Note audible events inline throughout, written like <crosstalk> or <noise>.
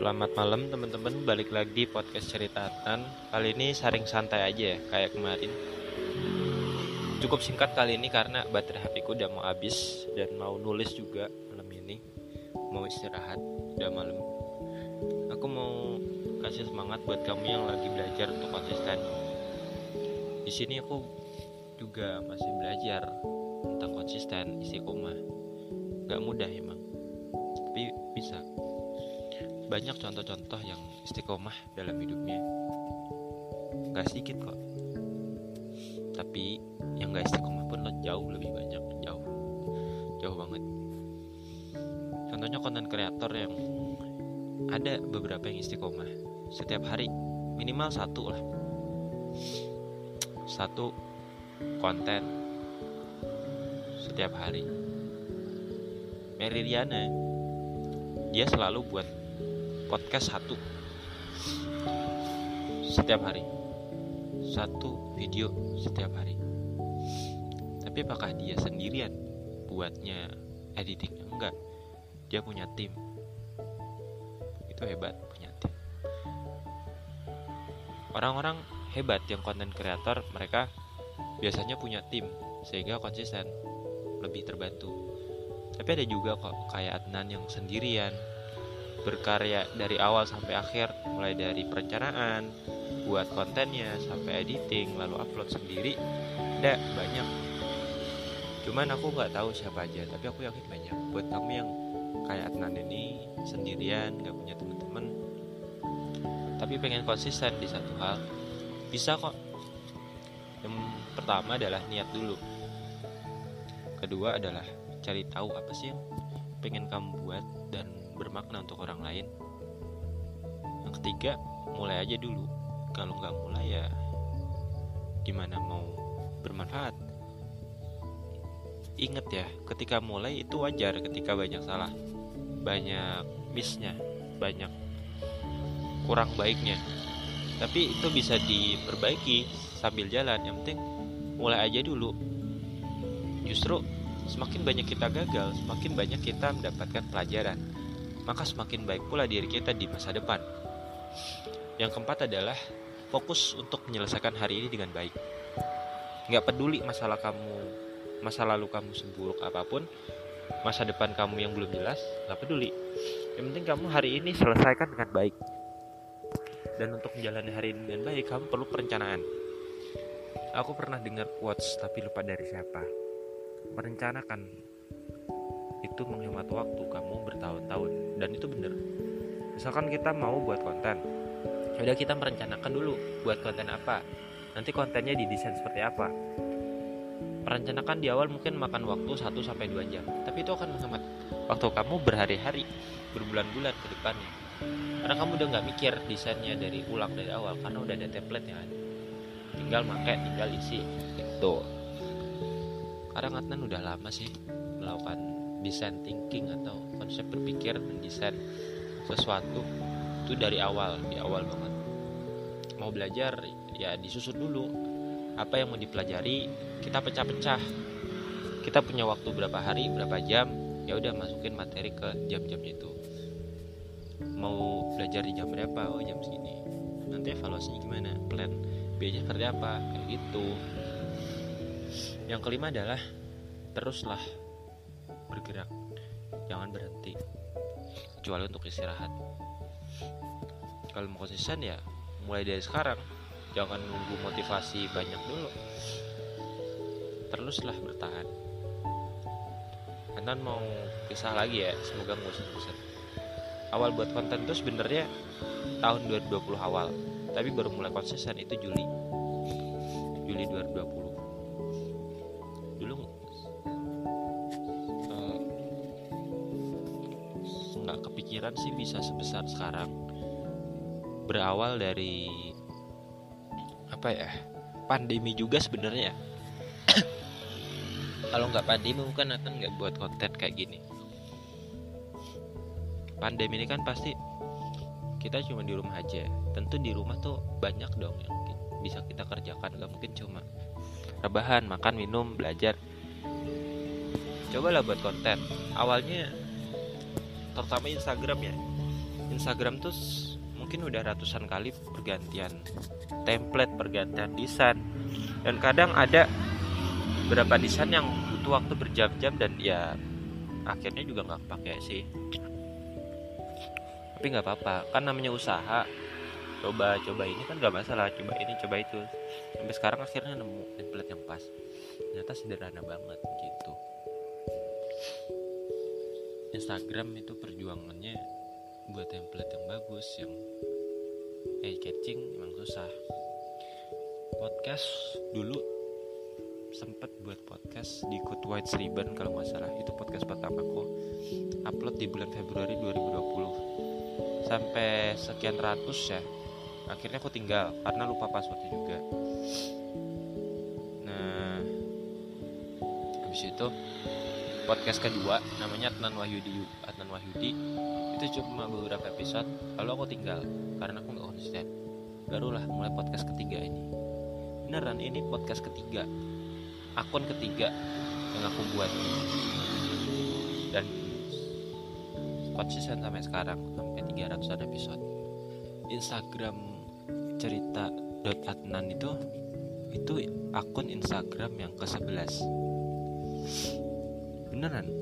Selamat malam teman-teman, balik lagi podcast ceritatan Kali ini saring santai aja ya, kayak kemarin. Cukup singkat kali ini karena baterai HP ku udah mau habis Dan mau nulis juga malam ini. Mau istirahat, udah malam. Aku mau kasih semangat buat kamu yang lagi belajar untuk konsisten. Di sini aku juga masih belajar tentang konsisten isi koma Gak mudah emang, tapi bisa banyak contoh-contoh yang istiqomah dalam hidupnya. Gak sedikit kok. Tapi yang gak istiqomah pun jauh lebih banyak jauh. Jauh banget. Contohnya konten kreator yang ada beberapa yang istiqomah. Setiap hari minimal satu lah. Satu konten setiap hari. Mary Riana dia selalu buat podcast satu. Setiap hari. Satu video setiap hari. Tapi apakah dia sendirian buatnya editingnya enggak. Dia punya tim. Itu hebat punya tim. Orang-orang hebat yang konten kreator mereka biasanya punya tim sehingga konsisten lebih terbantu. Tapi ada juga kok kayak Adnan yang sendirian berkarya dari awal sampai akhir mulai dari perencanaan buat kontennya sampai editing lalu upload sendiri ada banyak. Cuman aku nggak tahu siapa aja tapi aku yakin banyak. Buat kamu yang kayak Adnan ini sendirian nggak punya teman-teman tapi pengen konsisten di satu hal bisa kok. Yang pertama adalah niat dulu. Kedua adalah cari tahu apa sih yang pengen kamu buat dan bermakna untuk orang lain. Yang ketiga mulai aja dulu. Kalau nggak mulai ya gimana mau bermanfaat? Inget ya ketika mulai itu wajar ketika banyak salah banyak missnya banyak kurang baiknya. Tapi itu bisa diperbaiki sambil jalan. Yang penting mulai aja dulu. Justru semakin banyak kita gagal semakin banyak kita mendapatkan pelajaran maka semakin baik pula diri kita di masa depan. Yang keempat adalah fokus untuk menyelesaikan hari ini dengan baik. Nggak peduli masalah kamu, masa lalu kamu seburuk apa pun, masa depan kamu yang belum jelas, nggak peduli. Yang penting kamu hari ini selesaikan dengan baik. Dan untuk menjalani hari ini dengan baik, kamu perlu perencanaan. Aku pernah dengar quotes tapi lupa dari siapa. Merencanakan itu menghemat waktu kamu bertahun-tahun. Dan itu bener. Misalkan kita mau buat konten. Udah kita merencanakan dulu buat konten apa. Nanti kontennya didesain seperti apa. Merencanakan di awal mungkin makan waktu 1 sampai 2 jam. Tapi itu akan menghemat waktu kamu berhari-hari berbulan-bulan ke depannya. Karena kamu udah nggak mikir desainnya dari ulang dari awal karena udah ada template yang ada. Tinggal pakai tinggal isi itu karena Adnan udah lama sih melakukan desain thinking atau konsep berpikir mendesain sesuatu itu dari awal di awal banget. Mau belajar ya disusun dulu. Apa yang mau dipelajari kita pecah-pecah. Kita punya waktu berapa hari berapa jam ya udah masukin materi ke jam-jam itu. Mau belajar di jam berapa oh jam segini. Nanti evaluasinya gimana? Plan biayanya seperti apa? Kayak gitu. Yang kelima adalah teruslah bergerak. Jangan berhenti. Kecuali untuk istirahat. Kalau mau konsisten ya mulai dari sekarang. Jangan nunggu motivasi banyak dulu. Teruslah bertahan. Anan mau kisah lagi ya? Semoga nggak usah awal buat konten itu sebenarnya tahun 2020 awal. Tapi baru mulai konsisten itu Juli. Juli 2020 kepikiran sih bisa sebesar sekarang. Berawal dari apa ya pandemi juga sebenarnya. <coughs> Kalau nggak pandemi mungkin akan nggak buat konten kayak gini. Pandemi ini kan pasti kita cuma di rumah aja. Tentu di rumah tuh banyak dong yang bisa kita kerjakan. Nggak mungkin cuma rebahan makan minum belajar. Cobalah buat konten. Awalnya terutama Instagram ya. Instagram tuh mungkin udah ratusan kali pergantian template pergantian desain. Dan kadang ada beberapa desain yang butuh waktu berjam-jam dan ya akhirnya juga nggak pakai sih. Tapi nggak apa-apa kan namanya usaha. Coba coba ini kan nggak masalah coba ini coba itu. Sampai sekarang akhirnya nemu template yang pas. Ternyata sederhana banget gitu Instagram itu perjuangannya buat template yang bagus yang eye catching emang susah. Podcast dulu sempet buat podcast di Good White Ribbon kalau nggak salah. Itu podcast pertamaku upload di bulan Februari 2020 sampai sekian ratus ya. Akhirnya aku tinggal karena lupa passwordnya juga. Nah habis itu podcast kedua namanya Adnan Wahyudi Adnan Wahyudi. Itu cuma beberapa episode lalu aku tinggal karena aku nggak konsisten. Barulah mulai podcast ketiga ini. Beneran ini podcast ketiga. Akun ketiga yang aku buat. Dan konsisten sampai sekarang sampai 300 episode. Instagram cerita dot Adnan itu itu akun Instagram yang ke 11 beneran.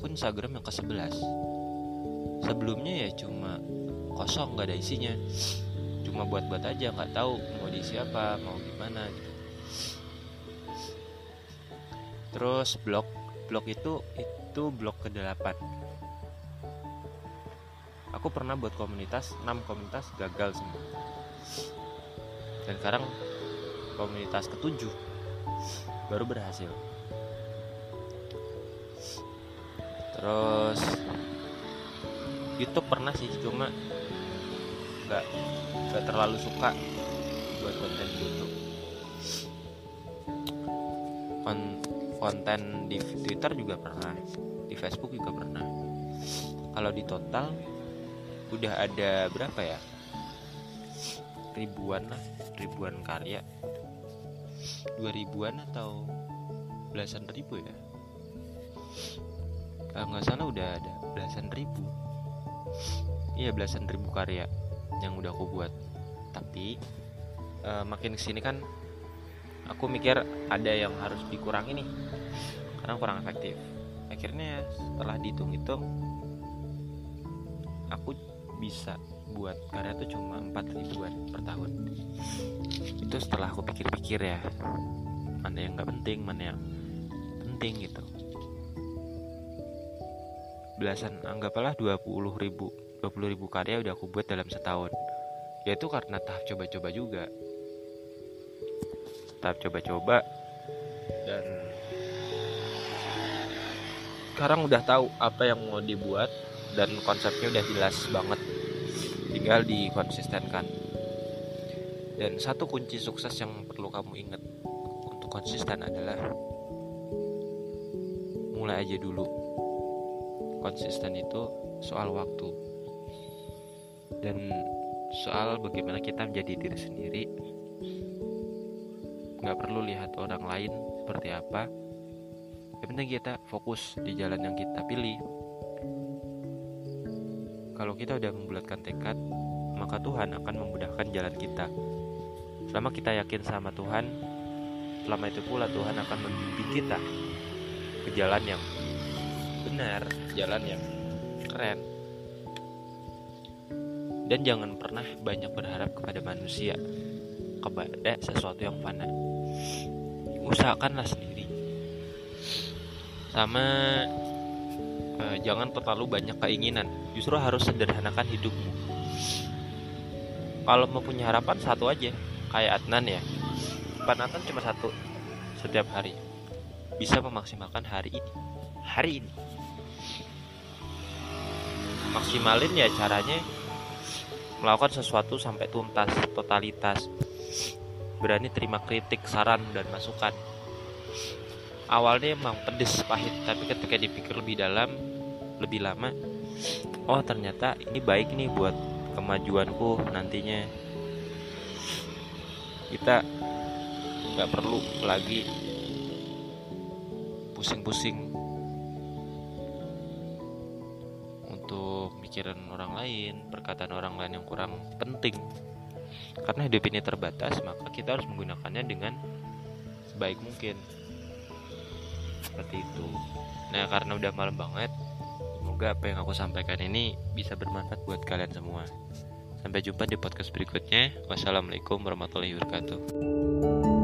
Akun Instagram yang ke 11 sebelumnya ya cuma kosong nggak ada isinya. Cuma buat-buat aja nggak tahu mau diisi apa mau gimana gitu. Terus blog blog itu itu blog ke 8 aku pernah buat komunitas 6 komunitas gagal semua. Dan sekarang komunitas ketujuh. Baru berhasil terus YouTube pernah sih cuma nggak nggak terlalu suka buat konten YouTube. Kon konten di Twitter juga pernah di Facebook juga pernah. Kalau di total udah ada berapa ya? Ribuan lah ribuan karya. Dua ribuan atau belasan ribu ya nggak salah udah ada belasan ribu. Iya belasan ribu karya yang udah aku buat. Tapi uh, makin ke sini kan aku mikir ada yang harus dikurangi nih karena kurang efektif. Akhirnya setelah dihitung-hitung aku bisa buat karya tuh cuma 4 ribuan per tahun. Itu setelah aku pikir-pikir ya mana yang nggak penting mana yang penting gitu belasan anggaplah 20 ribu 20 ribu karya udah aku buat dalam setahun. Yaitu karena tahap coba-coba juga. Tahap coba-coba. Dan sekarang udah tahu apa yang mau dibuat dan konsepnya udah jelas banget. Tinggal dikonsistenkan. Dan satu kunci sukses yang perlu kamu ingat untuk konsisten adalah mulai aja dulu konsisten itu soal waktu. Dan soal bagaimana kita menjadi diri sendiri nggak perlu lihat orang lain seperti apa. Yang penting kita fokus di jalan yang kita pilih. Kalau kita udah membulatkan tekad, maka Tuhan akan memudahkan jalan kita. Selama kita yakin sama Tuhan, selama itu pula Tuhan akan membimbing kita ke jalan yang benar, jalan yang keren. Dan jangan pernah banyak berharap kepada manusia, kepada sesuatu yang fana. Usahakanlah sendiri. Sama uh, jangan terlalu banyak keinginan justru harus sederhanakan hidupmu kalau mau punya harapan satu aja kayak Adnan ya Pan Adnan cuma satu setiap hari bisa memaksimalkan hari ini hari ini. Maksimalin ya caranya melakukan sesuatu sampai tuntas totalitas. Berani terima kritik saran dan masukan. Awalnya emang pedes pahit tapi ketika dipikir lebih dalam lebih lama oh ternyata ini baik nih buat kemajuanku nantinya. Kita nggak perlu lagi pusing-pusing pikiran orang lain, perkataan orang lain yang kurang penting. Karena hidup ini terbatas, maka kita harus menggunakannya dengan sebaik mungkin. Seperti itu. Nah, karena udah malam banget, semoga apa yang aku sampaikan ini bisa bermanfaat buat kalian semua. Sampai jumpa di podcast berikutnya. Wassalamualaikum warahmatullahi wabarakatuh.